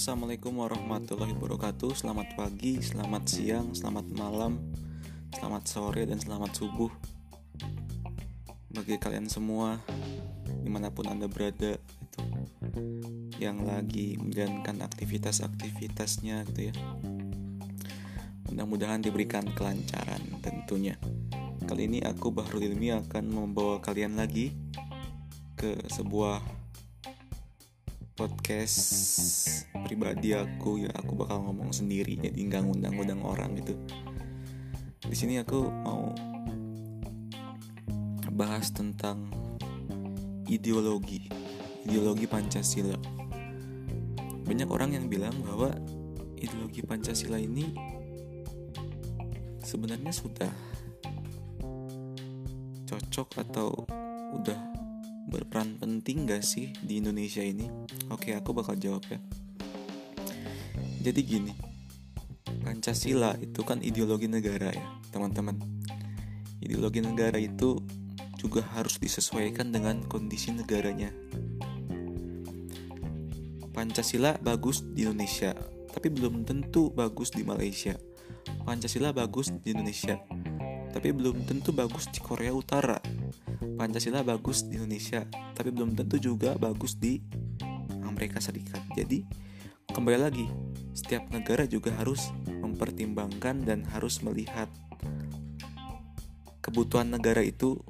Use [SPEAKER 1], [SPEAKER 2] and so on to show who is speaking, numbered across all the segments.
[SPEAKER 1] Assalamualaikum warahmatullahi wabarakatuh. Selamat pagi, selamat siang, selamat malam Selamat sore dan selamat subuh Bagi kalian semua Di mana pun anda berada itu Yang lagi menjalankan aktivitas-aktivitasnya gitu ya. Mudah-mudahan diberikan kelancaran tentunya. Kali ini aku Bahrul Ilmi akan membawa kalian lagi Ke sebuah podcast pribadi aku ya aku bakal ngomong sendiri jadi nggak ngundang-ngundang orang gitu. Di sini aku mau bahas tentang ideologi ideologi Pancasila banyak orang yang bilang bahwa ideologi Pancasila ini sebenarnya sudah cocok atau udah berperan penting gak sih di Indonesia ini? Oke, aku bakal jawab ya. Jadi gini, Pancasila itu kan ideologi negara ya, teman-teman. Ideologi negara itu juga harus disesuaikan dengan kondisi negaranya. Pancasila bagus di Indonesia, tapi belum tentu bagus di Malaysia. Pancasila bagus di Indonesia, tapi belum tentu bagus di Korea Utara. Pancasila bagus di Indonesia, tapi belum tentu juga bagus di Amerika Serikat. Jadi, kembali lagi, setiap negara juga harus mempertimbangkan dan harus melihat kebutuhan negara itu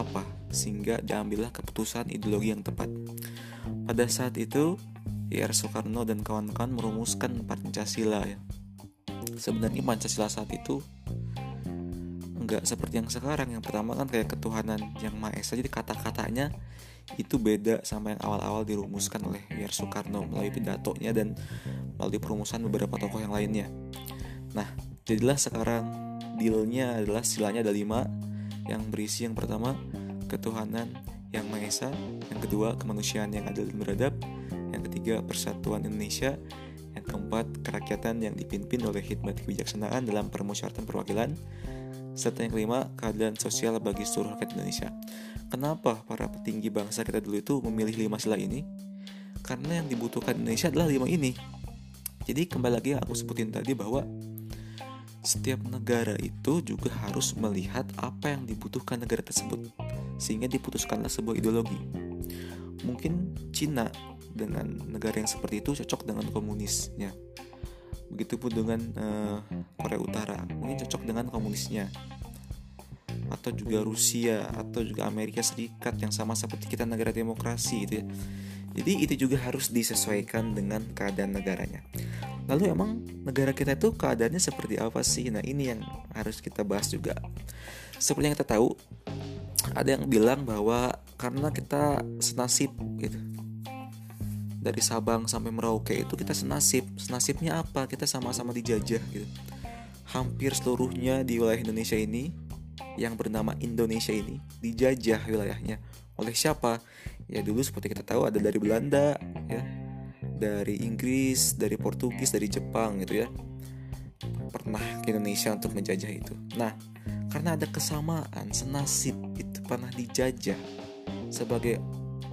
[SPEAKER 1] apa sehingga diambillah keputusan ideologi yang tepat. Pada saat itu, Ir Soekarno dan kawan-kawan merumuskan Pancasila ya. Sebenarnya Pancasila saat itu enggak seperti yang sekarang. Yang pertama kan kayak ketuhanan yang Maha Esa. Jadi kata-katanya itu beda sama yang awal-awal dirumuskan oleh Ir Soekarno melalui pidatonya dan melalui perumusan beberapa tokoh yang lainnya. Nah, jadilah sekarang dealnya adalah silanya ada lima yang berisi yang pertama ketuhanan yang Maha Esa, yang kedua kemanusiaan yang adil dan beradab, yang ketiga persatuan Indonesia, yang keempat kerakyatan yang dipimpin oleh hikmat kebijaksanaan dalam permusyawaratan perwakilan, serta yang kelima keadilan sosial bagi seluruh rakyat Indonesia. Kenapa para petinggi bangsa kita dulu itu memilih lima sila ini? Karena yang dibutuhkan Indonesia adalah lima ini. Jadi kembali lagi aku sebutin tadi bahwa setiap negara itu juga harus melihat apa yang dibutuhkan negara tersebut sehingga diputuskanlah sebuah ideologi. Mungkin Cina dengan negara yang seperti itu cocok dengan komunisnya. Begitupun dengan uh, Korea Utara, mungkin cocok dengan komunisnya atau juga Rusia atau juga Amerika Serikat yang sama seperti kita negara demokrasi itu ya. Jadi itu juga harus disesuaikan dengan keadaan negaranya. Lalu emang negara kita itu keadaannya seperti apa sih? Nah ini yang harus kita bahas juga. Seperti yang kita tahu, ada yang bilang bahwa karena kita senasib gitu. Dari Sabang sampai Merauke itu kita senasib. Senasibnya apa? Kita sama-sama dijajah gitu. Hampir seluruhnya di wilayah Indonesia ini yang bernama Indonesia ini dijajah wilayahnya oleh siapa? Ya dulu seperti kita tahu ada dari Belanda, ya, dari Inggris, dari Portugis, dari Jepang gitu ya. Pernah ke Indonesia untuk menjajah itu. Nah, karena ada kesamaan senasib itu pernah dijajah sebagai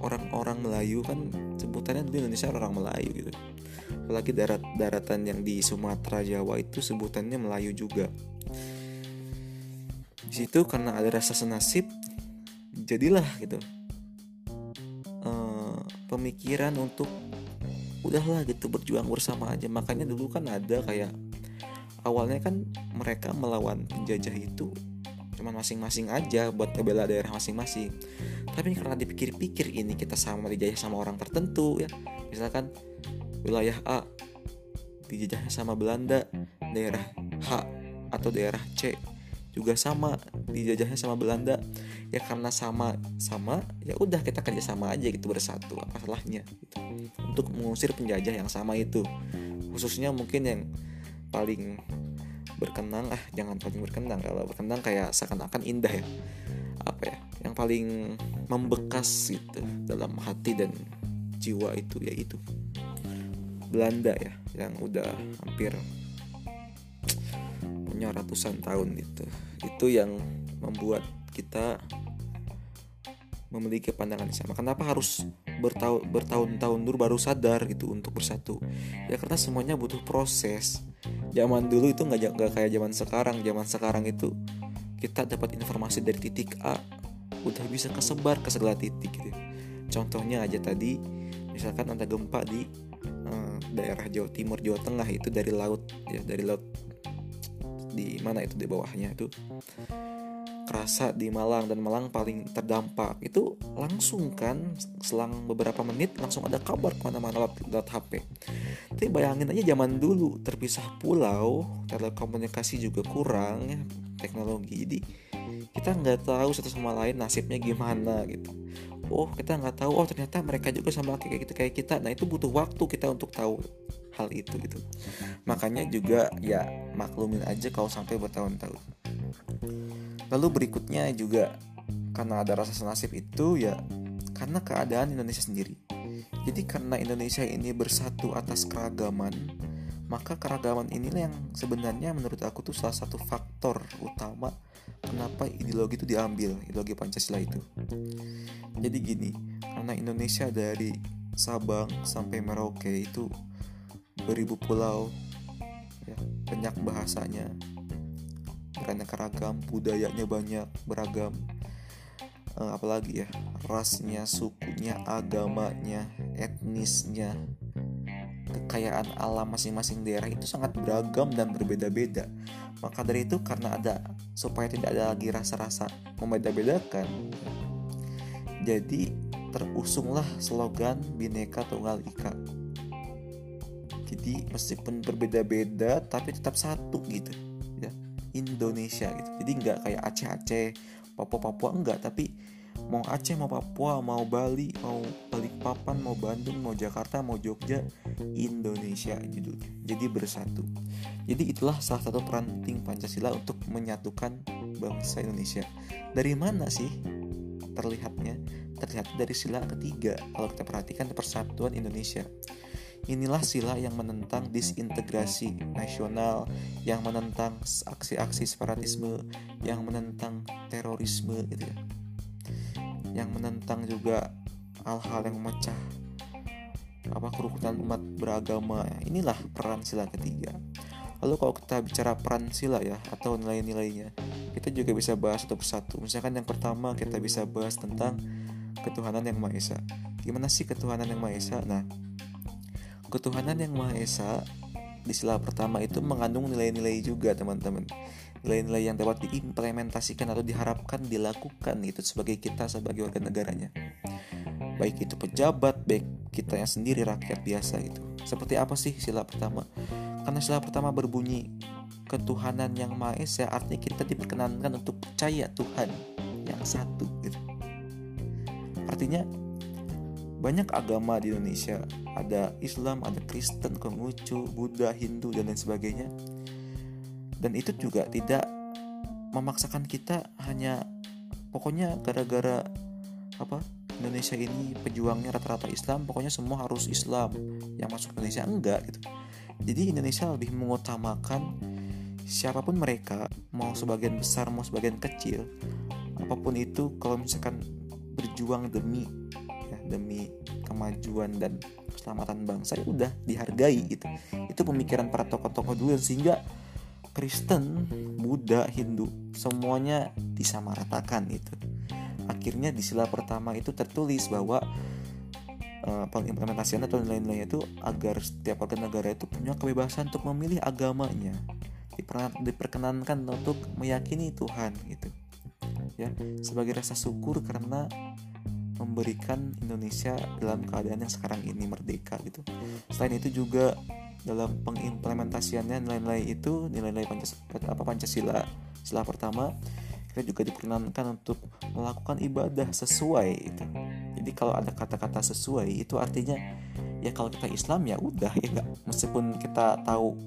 [SPEAKER 1] orang-orang Melayu kan sebutannya dulu Indonesia orang Melayu gitu. Apalagi darat daratan yang di Sumatera Jawa itu sebutannya Melayu juga di situ karena ada rasa senasib jadilah gitu pemikiran untuk udahlah gitu berjuang bersama aja. Makanya dulu kan ada kayak awalnya kan mereka melawan penjajah itu cuman masing-masing aja buat ngebela daerah masing-masing. Tapi karena dipikir-pikir ini kita sama dijajah sama orang tertentu ya. Misalkan wilayah A dijajahnya sama Belanda daerah H atau daerah C juga sama dijajahnya sama Belanda ya karena sama sama ya udah kita kerja sama aja gitu bersatu apa salahnya gitu. untuk mengusir penjajah yang sama itu. Khususnya mungkin yang paling berkenang ah jangan paling berkenang kalau berkenang kayak seakan-akan indah ya. Apa ya? Yang paling membekas gitu dalam hati dan jiwa itu yaitu Belanda ya yang udah hampir punya ratusan tahun itu itu yang membuat kita memiliki pandangan yang sama. Kenapa harus bertahun bertahun-tahun dulu baru sadar gitu untuk bersatu? Ya karena semuanya butuh proses. Zaman dulu itu nggak nggak kayak zaman sekarang. Zaman sekarang itu kita dapat informasi dari titik A udah bisa kesebar ke segala titik gitu. Contohnya aja tadi misalkan ada gempa di uh, daerah Jawa Timur Jawa Tengah itu dari laut ya dari laut di mana itu di bawahnya itu kerasa di Malang dan Malang paling terdampak. Itu langsung kan selang beberapa menit langsung ada kabar ke mana-mana lewat, lewat HP tapi bayangin aja zaman dulu terpisah pulau telekomunikasi juga kurang ya teknologi. Jadi kita nggak tahu satu sama lain nasibnya gimana gitu. Oh kita nggak tahu oh ternyata mereka juga sama kayak gitu kayak kita. Nah itu butuh waktu kita untuk tahu hal itu gitu. Makanya juga ya maklumin aja kalau sampai bertahun-tahun. Lalu berikutnya juga karena ada rasa senasib itu ya karena keadaan Indonesia sendiri. Jadi karena Indonesia ini bersatu atas keragaman maka keragaman inilah yang sebenarnya menurut aku tuh salah satu faktor utama kenapa ideologi itu diambil ideologi Pancasila itu. Jadi gini karena Indonesia dari Sabang sampai Merauke itu beribu pulau. Ya, banyak bahasanya. Beraneka ragam budayanya banyak beragam. Uh, apalagi ya? Rasnya sukunya agamanya etnisnya. Kekayaan alam masing-masing daerah itu sangat beragam dan berbeda-beda. Maka dari itu karena ada supaya tidak ada lagi rasa-rasa membeda-bedakan jadi terusunglah slogan Bineka Tunggal Ika jadi meskipun berbeda-beda tapi tetap satu gitu. Indonesia gitu. Jadi nggak kayak Aceh-Aceh Papua-Papua enggak tapi mau Aceh mau Papua mau Bali mau Balikpapan mau Bandung mau Jakarta mau Jogja Indonesia judulnya jadi bersatu. Jadi itulah salah satu peran penting Pancasila untuk menyatukan bangsa Indonesia. Dari mana sih terlihatnya? Terlihat dari sila ketiga. Kalau kita perhatikan persatuan Indonesia Inilah sila yang menentang disintegrasi nasional, yang menentang aksi-aksi separatisme, yang menentang terorisme gitu ya. Yang menentang juga hal-hal yang memecah apa kerukunan umat beragama. Inilah peran sila ketiga. Lalu kalau kita bicara peran sila ya atau nilai-nilainya, kita juga bisa bahas satu persatu. Misalkan yang pertama kita bisa bahas tentang ketuhanan yang Maha Esa. Gimana sih ketuhanan yang Maha Esa? Nah, ketuhanan yang Maha Esa di sila pertama itu mengandung nilai-nilai juga teman-teman. Nilai-nilai yang dapat diimplementasikan atau diharapkan dilakukan itu sebagai kita sebagai warga negaranya. Baik itu pejabat baik kita yang sendiri rakyat biasa gitu seperti apa sih sila pertama? Karena sila pertama berbunyi ketuhanan yang Maha Esa artinya kita diperkenankan untuk percaya Tuhan yang satu gitu. Artinya banyak agama di Indonesia ada Islam ada Kristen Konghucu Buddha Hindu dan lain sebagainya. Dan itu juga tidak memaksakan kita hanya pokoknya gara-gara apa Indonesia ini pejuangnya rata-rata Islam pokoknya semua harus Islam. Yang masuk Indonesia enggak gitu. Jadi Indonesia lebih mengutamakan siapa pun mereka mau sebagian besar mau sebagian kecil apa pun itu kalau misalkan berjuang demi demi kemajuan dan keselamatan bangsa itu udah dihargai gitu. Itu pemikiran para tokoh-tokoh dulu sehingga Kristen, Buddha, Hindu semuanya disamaratakan itu akhirnya di sila pertama itu tertulis bahwa uh, pengimplementasian atau nilai-nilainya itu agar setiap warga negara itu punya kebebasan untuk memilih agamanya diperkenankan untuk meyakini Tuhan gitu ya. Sebagai rasa syukur karena memberikan Indonesia dalam keadaan yang sekarang ini merdeka gitu. Selain itu juga dalam pengimplementasiannya nilai-nilai itu nilai-nilai Pancasila, apa Pancasila sila pertama kita juga diperkenankan untuk melakukan ibadah sesuai itu. Jadi kalau ada kata-kata sesuai itu artinya ya kalau kita Islam ya udah ya gak meskipun kita tahu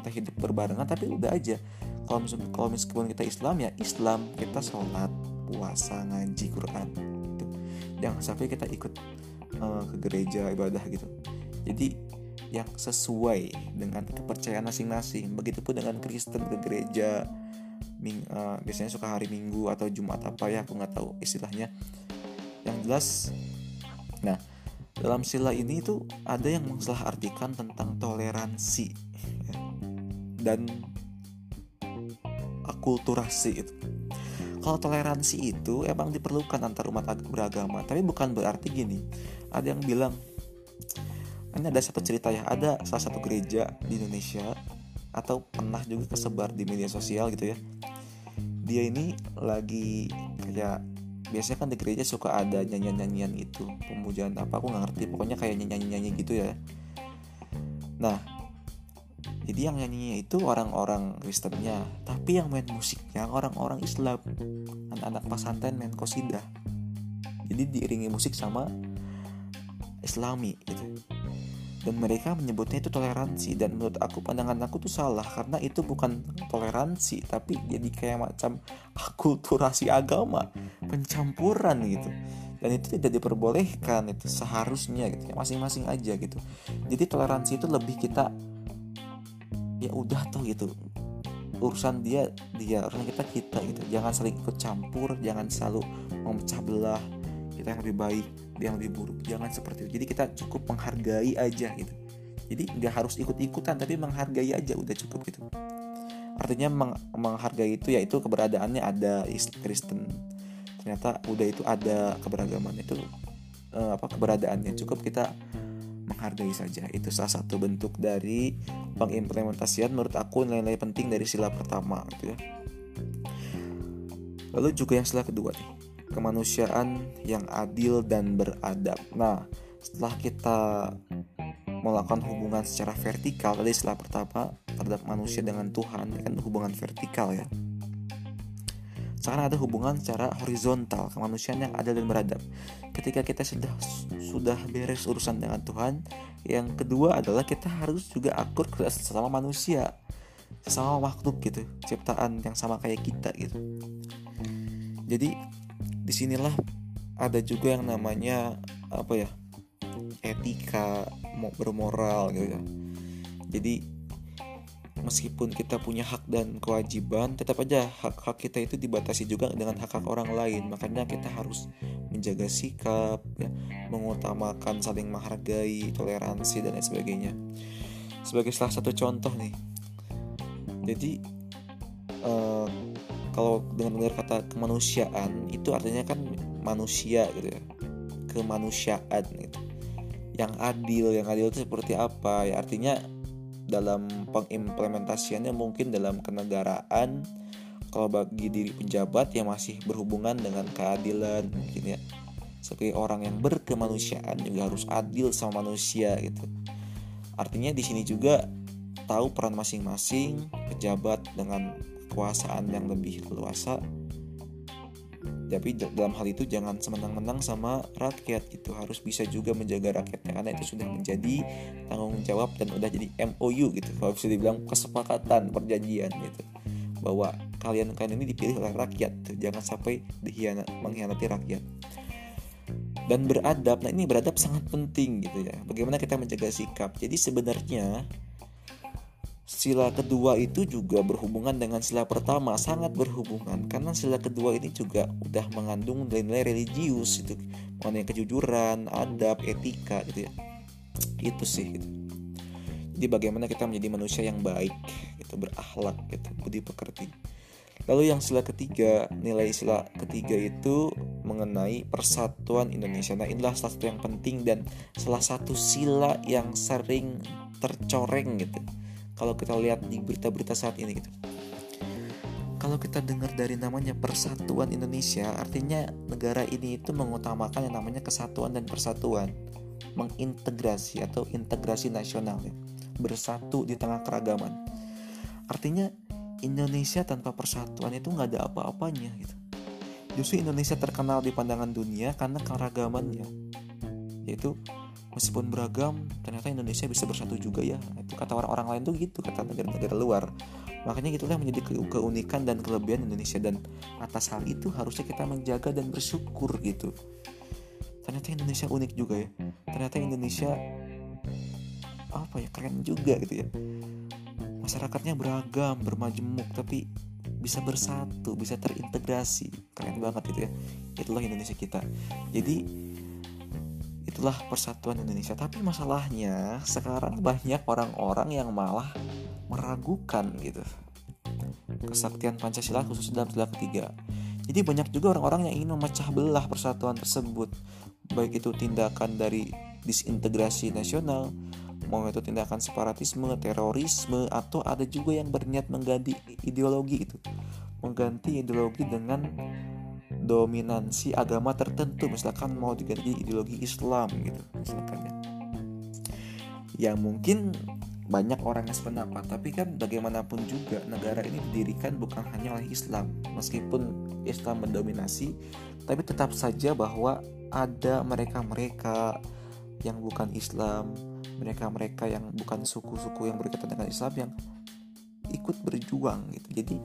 [SPEAKER 1] kita hidup berbarengan tapi udah aja kalau meskipun kita Islam ya Islam kita sholat puasa ngaji Quran. Jangan sampai kita ikut uh, ke gereja ibadah gitu. Jadi yang sesuai dengan kepercayaan masing-masing. Begitupun dengan Kristen ke gereja ming, uh, biasanya suka hari Minggu atau Jumat apa ya aku nggak tahu istilahnya. Yang jelas nah dalam sila ini tuh ada yang mensalah artikan tentang toleransi ya, dan akulturasi itu kalau toleransi itu emang diperlukan antar umat beragama. Tapi bukan berarti gini. Ada yang bilang ini ada satu cerita ya ada salah satu gereja di Indonesia atau pernah juga kesebar di media sosial gitu ya. Dia ini lagi kayak biasanya kan di gereja suka ada nyanyian-nyanyian itu pemujaan apa aku nggak ngerti pokoknya kayak nyanyi-nyanyi gitu ya. Nah jadi yang nyanyinya itu orang-orang Kristennya tapi yang main musiknya orang-orang Islam. Anak-anak pesantren main kosidah jadi diiringi musik sama Islami gitu. Dan mereka menyebutnya itu toleransi. Dan menurut aku pandangan aku tuh salah karena itu bukan toleransi tapi jadi kayak macam akulturasi agama pencampuran gitu. Dan itu tidak diperbolehkan itu seharusnya gitu. Masing-masing aja gitu. Jadi toleransi itu lebih kita ya udah tuh gitu. Urusan dia dia urusan kita kita gitu. Jangan saling ikut campur jangan selalu memecah belah. Kita yang lebih baik dia yang lebih buruk. Jangan seperti itu. Jadi kita cukup menghargai aja gitu. Jadi nggak harus ikut-ikutan tapi menghargai aja udah cukup gitu. Artinya meng menghargai itu yaitu keberadaannya ada Kristen. Ternyata udah itu ada keberagaman itu eh, apa keberadaannya cukup kita menghargai saja. Itu salah satu bentuk dari pengimplementasian menurut aku nilai-nilai penting dari sila pertama gitu ya. Lalu juga yang sila kedua nih kemanusiaan yang adil dan beradab. Nah setelah kita melakukan hubungan secara vertikal tadi sila pertama terhadap manusia dengan Tuhan kan hubungan vertikal ya sekarang ada hubungan secara horizontal kemanusiaan yang adil dan beradab. Ketika kita sudah sudah beres urusan dengan Tuhan yang kedua adalah kita harus juga akur ke sesama manusia sesama makhluk gitu ciptaan yang sama kayak kita gitu. Jadi di sinilah ada juga yang namanya apa ya etika bermoral gitu ya. Jadi meskipun kita punya hak dan kewajiban tetap aja hak-hak kita itu dibatasi juga dengan hak-hak orang lain. Makanya kita harus menjaga sikap ya, mengutamakan saling menghargai toleransi dan lain sebagainya. Sebagai salah satu contoh nih. Jadi uh, kalau dengan benar kata kemanusiaan itu artinya kan manusia gitu ya. Kemanusiaan gitu. Yang adil yang adil itu seperti apa? Ya artinya dalam pengimplementasiannya mungkin dalam kenegaraan kalau bagi diri penjabat yang masih berhubungan dengan keadilan mungkin ya. Sebagai orang yang berkemanusiaan juga harus adil sama manusia gitu. Artinya di sini juga tahu peran masing-masing pejabat dengan kekuasaan yang lebih leluasa tapi dalam hal itu jangan semenang-menang sama rakyat itu harus bisa juga menjaga rakyatnya karena itu sudah menjadi tanggung jawab dan udah jadi MOU gitu. Kalau bisa dibilang kesepakatan perjanjian gitu. Bahwa kalian kalian ini dipilih oleh rakyat tuh. jangan sampai dihianat mengkhianati rakyat. Dan beradab nah ini beradab sangat penting gitu ya. Bagaimana kita menjaga sikap. Jadi sebenarnya sila kedua itu juga berhubungan dengan sila pertama sangat berhubungan. Karena sila kedua ini juga udah mengandung nilai-nilai religius itu. Mengenai kejujuran adab etika gitu ya. Itu sih gitu. jadi bagaimana kita menjadi manusia yang baik itu berakhlak gitu budi pekerti. Lalu yang sila ketiga nilai sila ketiga itu mengenai persatuan Indonesia. Nah inilah salah satu yang penting dan salah satu sila yang sering tercoreng gitu kalau kita lihat di berita-berita saat ini gitu. Kalau kita dengar dari namanya Persatuan Indonesia, artinya negara ini itu mengutamakan yang namanya kesatuan dan persatuan, mengintegrasi atau integrasi nasional ya, bersatu di tengah keragaman. Artinya Indonesia tanpa persatuan itu nggak ada apa-apanya gitu. Justru Indonesia terkenal di pandangan dunia karena keragamannya, yaitu meskipun beragam ternyata Indonesia bisa bersatu juga ya. Itu kata orang-orang lain tuh gitu kata negara-negara luar. Makanya itulah menjadi keunikan dan kelebihan Indonesia. Dan atas hal itu harusnya kita menjaga dan bersyukur gitu. Ternyata Indonesia unik juga ya. Ternyata Indonesia apa ya keren juga gitu ya. Masyarakatnya beragam bermajemuk tapi bisa bersatu bisa terintegrasi. Keren banget gitu ya. Itulah Indonesia kita. Jadi itulah persatuan Indonesia. Tapi masalahnya sekarang banyak orang-orang yang malah meragukan gitu. Kesaktian Pancasila khususnya dalam sila ketiga. Jadi banyak juga orang-orang yang ingin memecah belah persatuan tersebut. Baik itu tindakan dari disintegrasi nasional mau itu tindakan separatisme, terorisme atau ada juga yang berniat mengganti ideologi itu. Mengganti ideologi dengan dominansi agama tertentu. Misalkan mau diganti ideologi Islam gitu misalkan ya. Yang mungkin banyak orang yang sependapat tapi kan bagaimanapun juga negara ini didirikan bukan hanya oleh Islam. Meskipun Islam mendominasi tapi tetap saja bahwa ada mereka-mereka yang bukan Islam mereka-mereka yang bukan suku-suku yang berkaitan dengan Islam yang ikut berjuang gitu. Jadi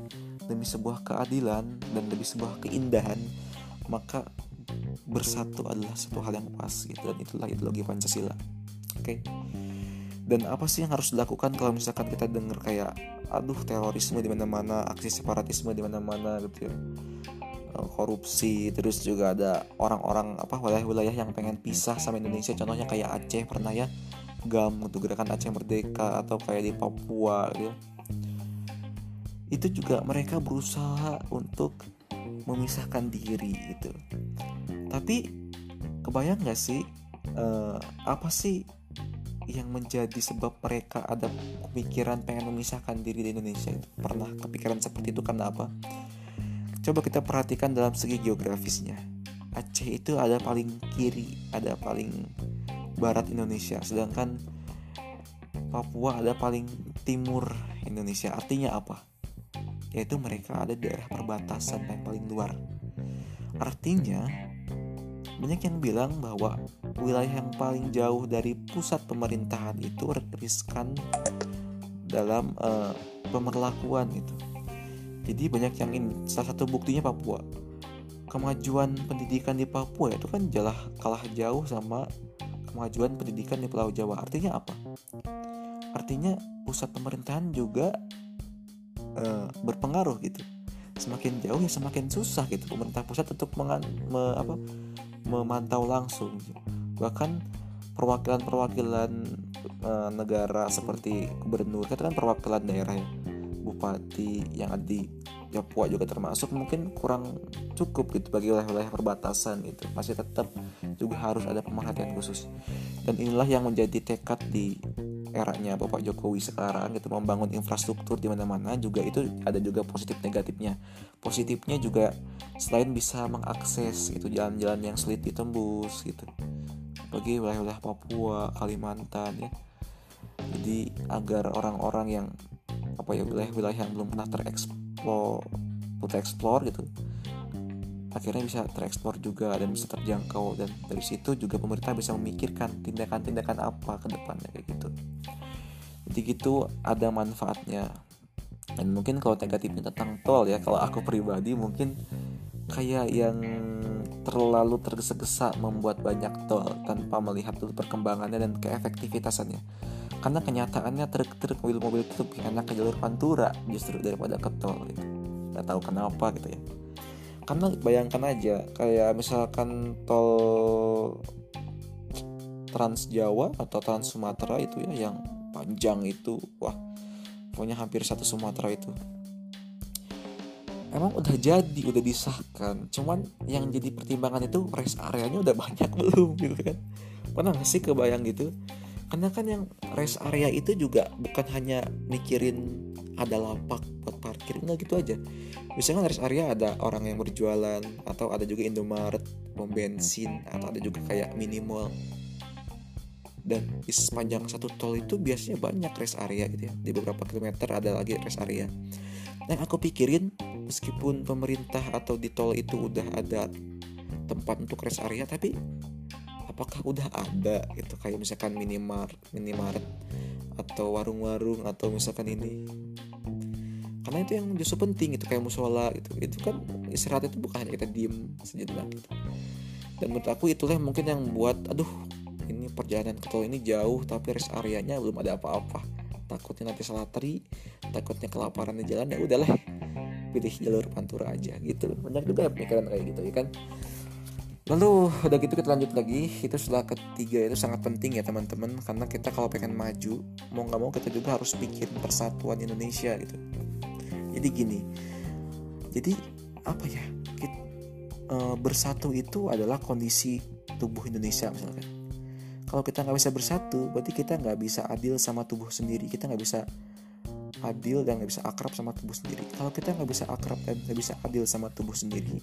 [SPEAKER 1] demi sebuah keadilan dan demi sebuah keindahan maka bersatu adalah satu hal yang pas gitu. Dan itulah ideologi Pancasila. Oke. Okay? dan apa sih yang harus dilakukan kalau misalkan kita dengar kayak aduh terorisme di mana-mana aksi separatisme di mana-mana gitu ya. Eh, korupsi terus juga ada orang-orang apa wilayah-wilayah yang pengen pisah sama Indonesia. Contohnya kayak Aceh pernah ya GAM untuk gerakan Aceh Merdeka atau kayak di Papua gitu ya itu juga mereka berusaha untuk memisahkan diri gitu. Tapi kebayang gak sih uh, apa sih yang menjadi sebab mereka ada pemikiran pengen memisahkan diri di Indonesia? Itu pernah kepikiran seperti itu karena apa? Coba kita perhatikan dalam segi geografisnya. Aceh itu ada paling kiri ada paling barat Indonesia sedangkan Papua ada paling timur Indonesia. Artinya apa yaitu mereka ada di daerah perbatasan yang paling luar. Artinya, banyak yang bilang bahwa wilayah yang paling jauh dari pusat pemerintahan itu riskan dalam uh, pemerlakuan itu. Jadi banyak yang ini salah satu buktinya Papua. Kemajuan pendidikan di Papua itu kan jalah kalah jauh sama kemajuan pendidikan di Pulau Jawa. Artinya apa? Artinya pusat pemerintahan juga uh, berpengaruh gitu semakin jauh ya semakin susah gitu pemerintah pusat untuk mengan, me, apa, memantau langsung gitu. bahkan perwakilan-perwakilan uh, negara seperti gubernur kan perwakilan daerah ya bupati yang ada di Papua juga termasuk mungkin kurang cukup gitu bagi wilayah-wilayah perbatasan itu masih tetap juga harus ada pemerhatian khusus dan inilah yang menjadi tekad di eranya Bapak Jokowi sekarang gitu membangun infrastruktur di mana-mana juga itu ada juga positif negatifnya. Positifnya juga selain bisa mengakses itu jalan-jalan yang sulit ditembus gitu. Bagi wilayah-wilayah Papua, Kalimantan ya. Jadi agar orang-orang yang apa ya wilayah-wilayah yang belum pernah tereksplor tereksplor gitu. Akhirnya bisa terekspor juga dan bisa terjangkau dan dari situ juga pemerintah bisa memikirkan tindakan-tindakan apa ke depannya kayak gitu. Jadi gitu ada manfaatnya. Dan mungkin kalau negatifnya tentang tol ya kalau aku pribadi mungkin kayak yang terlalu tergesa-gesa membuat banyak tol tanpa melihat dulu perkembangannya dan keefektivitasannya karena kenyataannya truk-truk mobil-mobil itu lebih enak ke jalur pantura justru daripada ke tol gitu. Nggak tahu kenapa gitu ya. Karena bayangkan aja kayak misalkan tol Trans Jawa atau Trans Sumatera itu ya yang panjang itu wah pokoknya hampir satu Sumatera itu. Emang udah jadi udah disahkan. Cuman yang jadi pertimbangan itu rest areanya udah banyak belum gitu kan. Pernah gak sih kebayang gitu karena kan yang rest area itu juga bukan hanya mikirin ada lapak buat parkir nggak gitu aja. Misalnya rest area ada orang yang berjualan atau ada juga Indomaret pom bensin atau ada juga kayak minimal dan di sepanjang satu tol itu biasanya banyak rest area gitu ya. Di beberapa kilometer ada lagi rest area. Yang aku pikirin meskipun pemerintah atau di tol itu udah ada tempat untuk rest area tapi apakah udah ada gitu kayak misalkan minimar minimarket atau warung-warung atau misalkan ini. Karena itu yang justru penting itu kayak musola gitu. Itu kan istirahat itu bukan hanya kita diem sejenak gitu. Dan menurut aku itulah yang mungkin yang buat aduh ini perjalanan ke tol ini jauh tapi rest areanya belum ada apa-apa. Takutnya nanti salah tri takutnya kelaparan di jalan ya udahlah pilih jalur pantura aja gitu. Banyak juga ya pemikiran kayak gitu ya kan Lalu udah gitu kita lanjut lagi. Itu setelah ketiga itu sangat penting ya teman-teman. Karena kita kalau pengen maju Mau nggak mau kita juga harus bikin persatuan Indonesia gitu. Jadi gini Jadi apa ya kita, e, Bersatu itu adalah kondisi tubuh Indonesia misalkan. Kalau kita nggak bisa bersatu Berarti kita nggak bisa adil sama tubuh sendiri. Kita nggak bisa adil dan nggak bisa akrab sama tubuh sendiri. Kalau kita nggak bisa akrab dan nggak bisa adil sama tubuh sendiri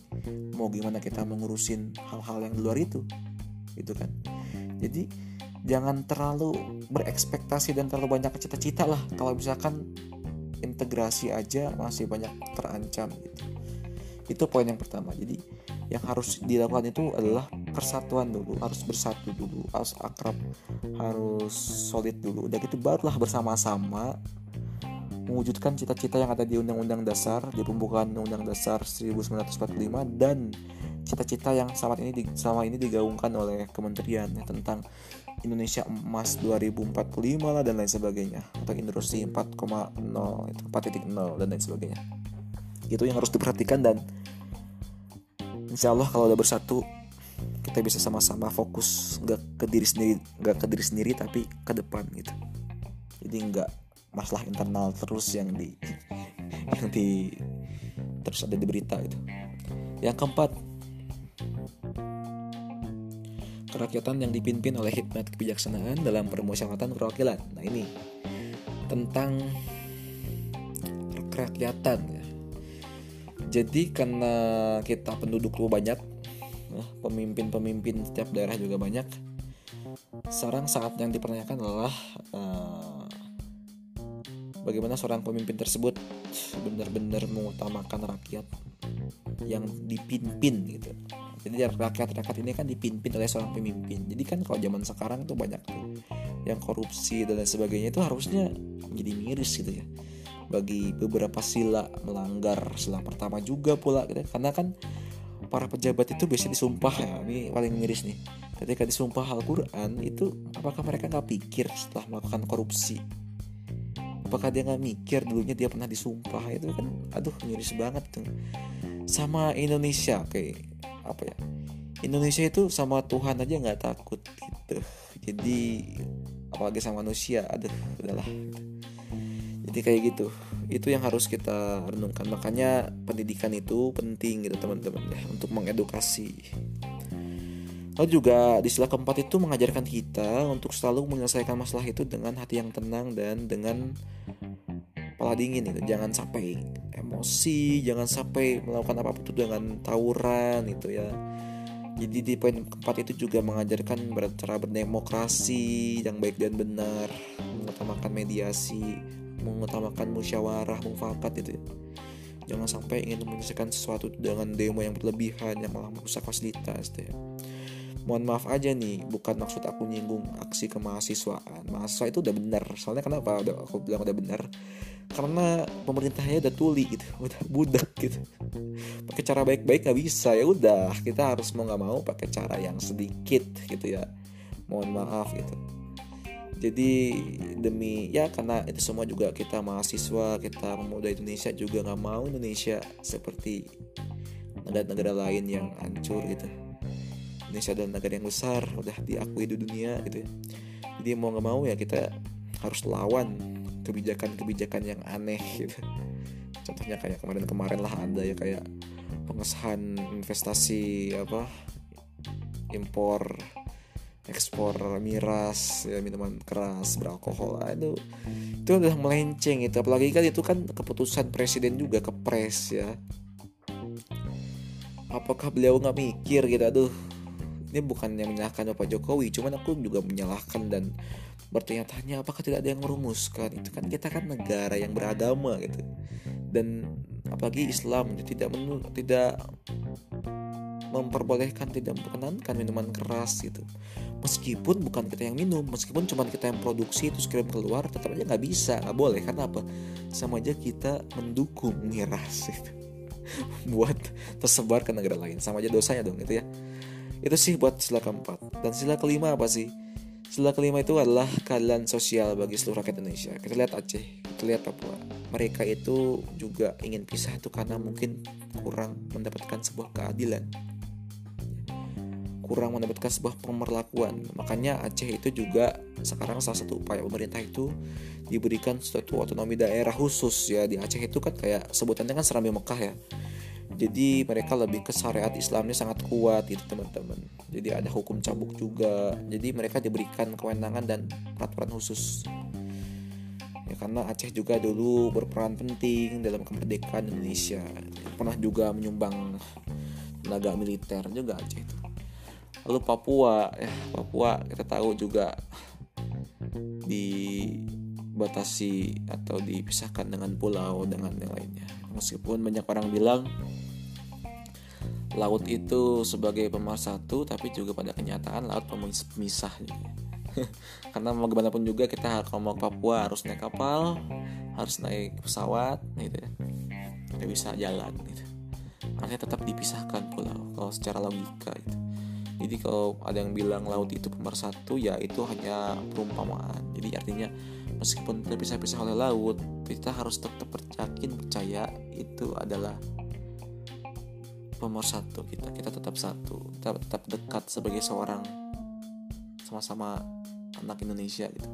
[SPEAKER 1] mau gimana kita mengurusin hal-hal yang di luar itu? Gitu kan. Jadi jangan terlalu berekspektasi dan terlalu banyak cita-cita lah. Kalau misalkan integrasi aja masih banyak terancam gitu. Itu poin yang pertama. Jadi yang harus dilakukan itu adalah persatuan dulu. Harus bersatu dulu. Harus akrab. Harus solid dulu. Udah gitu barulah bersama-sama mewujudkan cita-cita yang ada di Undang-Undang Dasar di pembukaan Undang Dasar 1945 dan cita-cita yang sama ini sama ini digaungkan oleh kementerian ya, tentang Indonesia Emas 2045 lah dan lain sebagainya atau Industri 4,0 itu 4.0 dan lain sebagainya. Itu yang harus diperhatikan dan Insya Allah kalau udah bersatu kita bisa sama-sama fokus nggak ke diri sendiri nggak ke diri sendiri tapi ke depan gitu. Jadi nggak masalah internal terus yang di yang di terus ada di berita itu. Yang keempat kerakyatan yang dipimpin oleh hikmat kebijaksanaan dalam permusyawaratan perwakilan. Nah ini tentang kerakyatan ya. Jadi karena kita penduduk banyak pemimpin-pemimpin setiap daerah juga banyak sekarang saat yang dipertanyakan adalah uh, bagaimana seorang pemimpin tersebut benar-benar mengutamakan rakyat yang dipimpin gitu. Jadi rakyat-rakyat ini kan dipimpin oleh seorang pemimpin. Jadi kan kalau zaman sekarang tuh banyak tuh yang korupsi dan lain sebagainya itu harusnya menjadi miris gitu ya. Bagi beberapa sila melanggar sila pertama juga pula gitu. Karena kan para pejabat itu biasanya disumpah ya ini paling miris nih. Ketika disumpah Al-Quran itu apakah mereka nggak pikir setelah melakukan korupsi apakah dia nggak mikir dulunya dia pernah disumpah itu kan? Aduh miris banget tuh. Sama Indonesia kayak apa ya? Indonesia itu sama Tuhan aja nggak takut gitu. Jadi apalagi sama manusia aduh udahlah. Jadi kayak gitu. Itu yang harus kita renungkan. Makanya pendidikan itu penting gitu teman-teman ya untuk mengedukasi Lalu juga di sila keempat itu mengajarkan kita untuk selalu menyelesaikan masalah itu dengan hati yang tenang dan dengan kepala dingin itu. Jangan sampai emosi, jangan sampai melakukan apa pun itu dengan tawuran itu ya. Jadi di poin keempat itu juga mengajarkan cara berdemokrasi yang baik dan benar, mengutamakan mediasi, mengutamakan musyawarah, mufakat itu ya. Jangan sampai ingin menyelesaikan sesuatu dengan demo yang berlebihan yang malah merusak fasilitas itu ya mohon maaf aja nih bukan maksud aku nyinggung aksi kemahasiswaan. Mahasiswa itu udah benar soalnya kenapa udah aku bilang udah benar karena pemerintahnya udah tuli gitu udah budak gitu. Pakai cara baik-baik nggak bisa ya udah. Kita harus mau nggak mau pakai cara yang sedikit gitu ya. Mohon maaf gitu. Jadi demi ya karena itu semua juga kita mahasiswa kita pemuda Indonesia juga nggak mau Indonesia seperti negara-negara lain yang hancur gitu Indonesia adalah negara yang besar udah diakui di dunia gitu ya. Jadi mau nggak mau ya kita harus lawan kebijakan-kebijakan yang aneh gitu. Contohnya kayak kemarin-kemarin lah ada ya kayak pengesahan investasi apa impor ekspor miras ya minuman keras beralkohol itu itu udah melenceng itu apalagi kan itu kan keputusan presiden juga kepres ya. Apakah beliau nggak mikir gitu aduh ini bukan yang menyalahkan Bapak Jokowi cuman aku juga menyalahkan dan bertanya-tanya apakah tidak ada yang merumuskan? Itu kan kita kan negara yang beragama gitu. Dan apalagi Islam itu tidak menu, tidak memperbolehkan tidak memperkenankan minuman keras gitu. Meskipun bukan kita yang minum meskipun cuma kita yang produksi itu kirim keluar tetap aja nggak bisa nggak boleh. Karena apa? Sama aja kita mendukung miras gitu. buat tersebar ke negara lain. Sama aja dosanya dong gitu ya itu sih buat sila keempat. Dan sila kelima apa sih? Sila kelima itu adalah keadilan sosial bagi seluruh rakyat Indonesia. Kita lihat Aceh kita lihat Papua. Mereka itu juga ingin pisah itu karena mungkin kurang mendapatkan sebuah keadilan. Kurang mendapatkan sebuah pemerlakuan. Makanya Aceh itu juga sekarang salah satu upaya pemerintah itu diberikan suatu otonomi daerah khusus ya. Di Aceh itu kan kayak sebutannya kan Serambi Mekah ya jadi mereka lebih ke syariat Islamnya sangat kuat gitu teman-teman. Jadi ada hukum cabuk juga. Jadi mereka diberikan kewenangan dan peraturan khusus. Ya karena Aceh juga dulu berperan penting dalam kemerdekaan Indonesia. Pernah juga menyumbang tenaga militer juga Aceh itu. Lalu Papua ya Papua kita tahu juga dibatasi atau dipisahkan dengan pulau dengan yang lainnya. Meskipun banyak orang bilang laut itu sebagai pemersatu tapi juga pada kenyataan laut pemisah gitu. karena mau gimana pun juga kita kalau mau ke Papua harus naik kapal harus naik pesawat gitu ya. Bisa jalan gitu. Artinya tetap dipisahkan pulau kalau secara logika gitu. Jadi kalau ada yang bilang laut itu pemersatu ya itu hanya perumpamaan. Jadi artinya meskipun terpisah-pisah oleh laut kita harus tetap percaya itu adalah pemersatu kita kita tetap satu kita tetap dekat sebagai seorang sama-sama anak Indonesia gitu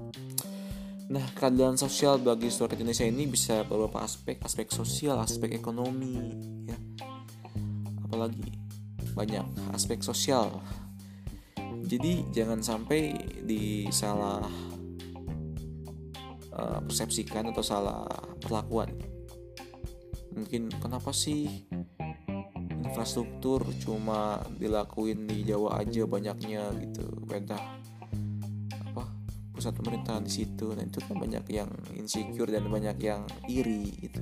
[SPEAKER 1] Nah, keadilan sosial bagi seluruh Indonesia ini bisa beberapa aspek, aspek sosial, aspek ekonomi, ya. Apalagi banyak aspek sosial. Jadi jangan sampai disalah uh, persepsikan atau salah perlakuan. Mungkin kenapa sih infrastruktur cuma dilakuin di Jawa aja banyaknya gitu, perintah pusat pemerintahan di situ. Nah itu kan banyak yang insecure dan banyak yang iri gitu.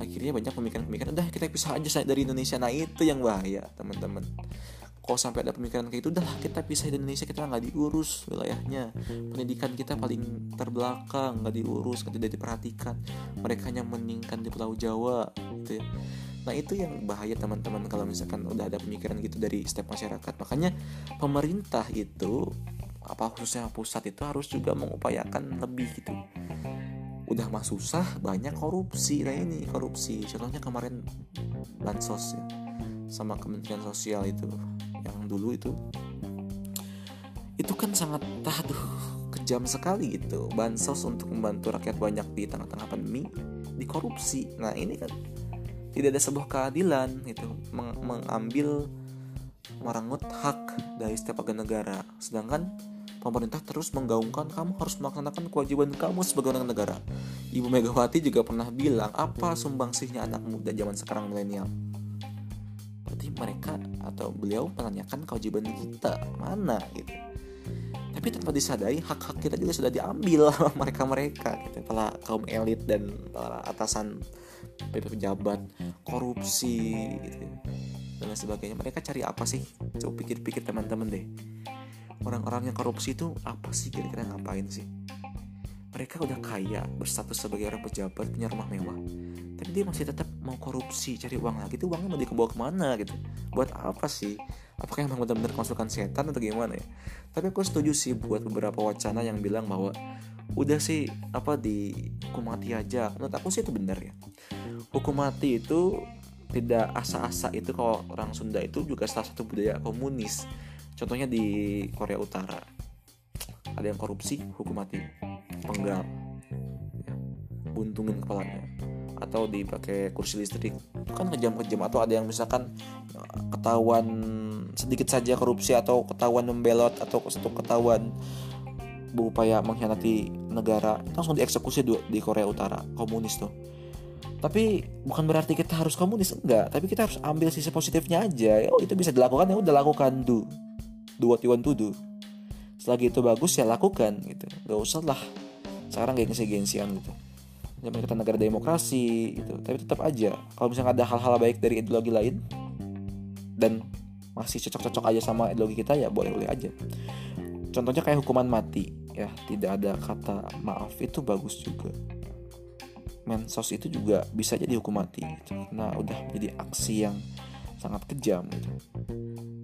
[SPEAKER 1] Akhirnya banyak pemikiran-pemikiran udah kita pisah aja dari Indonesia. Nah itu yang bahaya teman-teman. Kalau sampai ada pemikiran kayak itu udah kita pisah dari Indonesia kita nggak diurus wilayahnya. Pendidikan kita paling terbelakang nggak diurus tidak diperhatikan. Mereka yang meningkat di Pulau Jawa gitu ya nah itu yang bahaya teman-teman kalau misalkan udah ada pemikiran gitu dari setiap masyarakat. Makanya pemerintah itu apa khususnya pusat itu harus juga mengupayakan lebih gitu. Udah mah susah banyak korupsi. Nah ini korupsi. Contohnya kemarin bansos ya sama kementerian sosial itu. Yang dulu itu itu kan sangat aduh kejam sekali gitu. Bansos untuk membantu rakyat banyak di tengah-tengah pandemi dikorupsi. Nah ini kan tidak ada sebuah keadilan gitu meng mengambil merenggut hak dari setiap warga negara sedangkan pemerintah terus menggaungkan kamu harus melaksanakan kewajiban kamu sebagai orang negara. Ibu Megawati juga pernah bilang apa sumbangsihnya anak muda zaman sekarang milenial. Berarti mereka atau beliau menanyakan kewajiban kita mana gitu. Tapi tanpa disadari hak-hak kita juga sudah diambil mereka-mereka gitu. Para kaum elit dan para atasan pejabat korupsi gitu. Dan sebagainya. Mereka cari apa sih? Coba pikir-pikir teman-teman deh. Orang-orang yang korupsi itu apa sih? Kira-kira ngapain sih? Mereka udah kaya berstatus sebagai orang pejabat punya rumah mewah. Tapi dia masih tetap mau korupsi cari uang lagi. Itu uangnya mau dibawa ke mana gitu? Buat apa sih? Apakah emang benar-benar konsulkan setan atau gimana ya? Tapi aku setuju sih buat beberapa wacana yang bilang bahwa udah sih apa di hukum mati aja. Menurut aku sih itu benar ya. Hukum mati itu tidak asa-asa itu kalau orang Sunda itu juga salah satu budaya komunis. Contohnya di Korea Utara. Ada yang korupsi hukum mati, penggal, ya, buntungin kepalanya, atau dipakai kursi listrik. Itu kan kejam-kejam atau ada yang misalkan eh, ketahuan sedikit saja korupsi atau ketahuan membelot atau ketahuan berupaya mengkhianati negara langsung dieksekusi di Korea Utara komunis tuh. Tapi bukan berarti kita harus komunis enggak. Tapi kita harus ambil sisi positifnya aja. Oh itu bisa dilakukan ya udah lakukan do. Do what you want to do. Selagi itu bagus ya lakukan gitu. Gak usah lah. Sekarang gengsi-gengsian gitu. Zaman kita negara demokrasi gitu. Tapi tetap aja kalau misalnya ada hal-hal baik dari ideologi lain dan masih cocok-cocok aja sama ideologi kita ya boleh-boleh aja. Contohnya kayak hukuman mati ya tidak ada kata maaf. Itu bagus juga. Mensos itu juga bisa jadi hukum mati gitu. karena udah menjadi aksi yang sangat kejam gitu.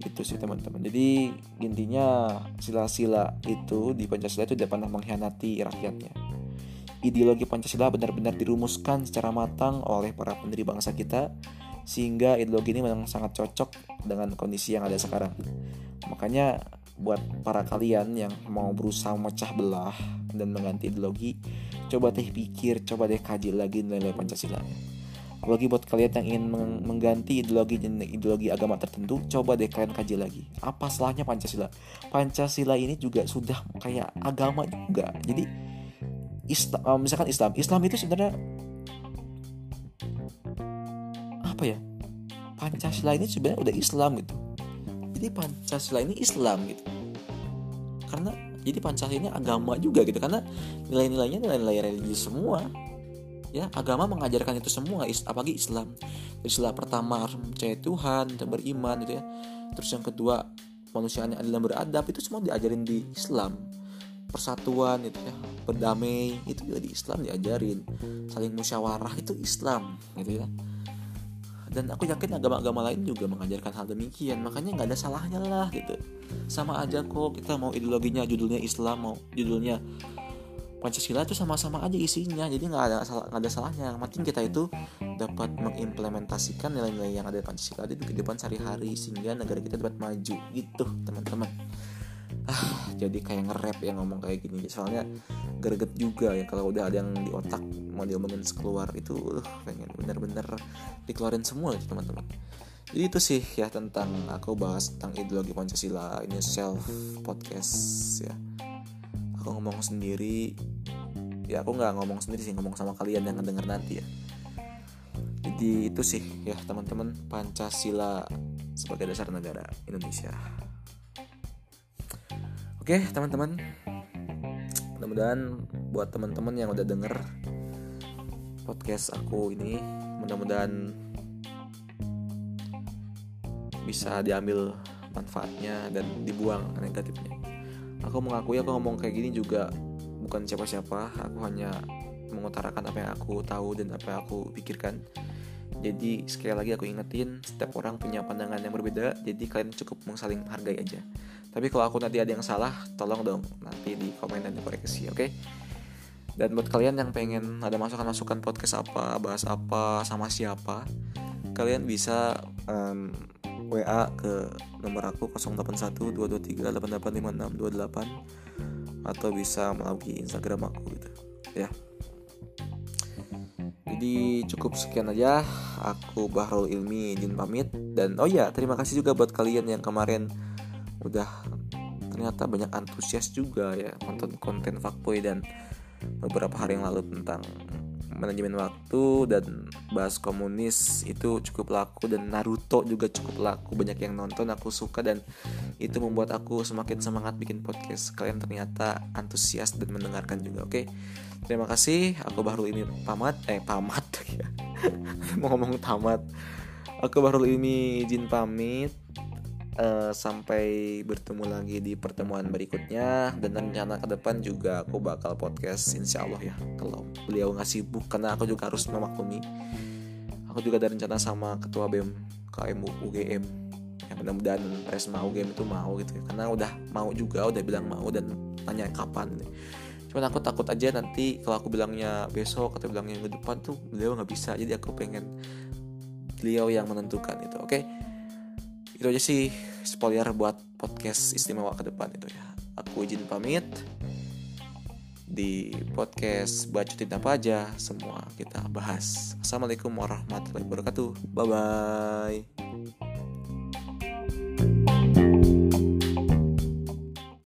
[SPEAKER 1] Itu sih teman-teman. Jadi intinya sila-sila itu di Pancasila itu tidak pernah mengkhianati rakyatnya. Ideologi Pancasila benar-benar dirumuskan secara matang oleh para pendiri bangsa kita sehingga ideologi ini memang sangat cocok dengan kondisi yang ada sekarang. Makanya buat para kalian yang mau berusaha memecah belah dan mengganti ideologi coba deh pikir coba deh kaji lagi nilai-nilai Pancasila. Apalagi buat kalian yang ingin mengganti ideologi ideologi agama tertentu coba deh kalian kaji lagi. Apa salahnya Pancasila? Pancasila ini juga sudah kayak agama juga. Jadi Islam eh, misalkan Islam. Islam itu sebenarnya apa ya? Pancasila ini sebenarnya udah Islam gitu jadi Pancasila ini Islam gitu. Karena jadi Pancasila ini agama juga gitu. Karena nilai-nilainya nilai-nilai religius semua. Ya agama mengajarkan itu semua apalagi Islam. Dari sila pertama harus percaya Tuhan dan beriman gitu ya. Terus yang kedua manusia yang adil dan beradab itu semua diajarin di Islam. Persatuan itu ya berdamai itu juga di Islam diajarin. Saling musyawarah itu Islam gitu ya dan aku yakin agama-agama lain juga mengajarkan hal demikian. Makanya nggak ada salahnya lah gitu. Sama aja kok kita mau ideologinya judulnya Islam mau judulnya Pancasila itu sama-sama aja isinya. Jadi nggak ada salah nggak ada salahnya. Yang penting kita itu dapat mengimplementasikan nilai-nilai yang ada di Pancasila di kehidupan sehari-hari sehingga negara kita dapat maju gitu teman-teman ah jadi kayak nge-rap yang ngomong kayak gini. Soalnya greget juga ya kalau udah ada yang di otak mau diomongin keluar itu uh, pengen bener-bener dikeluarin semua gitu teman-teman. Jadi itu sih ya tentang aku bahas tentang ideologi Pancasila ini self podcast ya. Aku ngomong sendiri. Ya aku nggak ngomong sendiri sih ngomong sama kalian yang denger nanti ya. Jadi itu sih ya teman-teman Pancasila sebagai dasar negara Indonesia Oke teman-teman. Mudah-mudahan buat teman-teman yang udah denger Podcast aku ini Mudah-mudahan Bisa diambil manfaatnya dan dibuang negatifnya. Aku mengakui aku ngomong kayak gini juga Bukan siapa-siapa. Aku hanya mengutarakan apa yang aku tahu dan apa yang aku pikirkan. Jadi sekali lagi aku ingetin setiap orang punya pandangan yang berbeda. Jadi kalian cukup saling menghargai aja tapi kalau aku nanti ada yang salah tolong dong nanti di komen dan dikoreksi oke okay? dan buat kalian yang pengen ada masukan-masukan podcast apa bahas apa sama siapa kalian bisa um, WA ke nomor aku 081223885628 atau bisa melalui Instagram aku gitu ya jadi cukup sekian aja. Aku Bahrul Ilmi izin pamit dan oh ya terima kasih juga buat kalian yang kemarin udah ternyata banyak antusias juga ya nonton konten fuckboy dan beberapa hari yang lalu tentang manajemen waktu dan bahas komunis itu cukup laku dan Naruto juga cukup laku banyak yang nonton aku suka dan itu membuat aku semakin semangat bikin podcast kalian ternyata antusias dan mendengarkan juga oke okay? Terima kasih. Aku baru ini pamat. Eh pamat ya. Mau ngomong tamat. Aku baru ini izin pamit. Uh, sampai bertemu lagi di pertemuan berikutnya. Dan rencana ke depan juga aku bakal podcast insya Allah ya. Kalau beliau ngasih sibuk karena aku juga harus memaklumi. Aku juga ada rencana sama ketua BEM KM UGM ya mudah-mudahan Resma UGM itu mau gitu ya. Karena udah mau juga udah bilang mau dan tanya kapan. Cuman aku takut aja nanti kalau aku bilangnya besok atau bilangnya minggu depan tuh beliau nggak bisa. Jadi aku pengen beliau yang menentukan itu oke? okay? Itu aja sih spoiler buat podcast istimewa ke depan itu ya. Aku izin pamit. Di podcast bacotin apa aja semua kita bahas. Assalamualaikum warahmatullahi wabarakatuh. Bye bye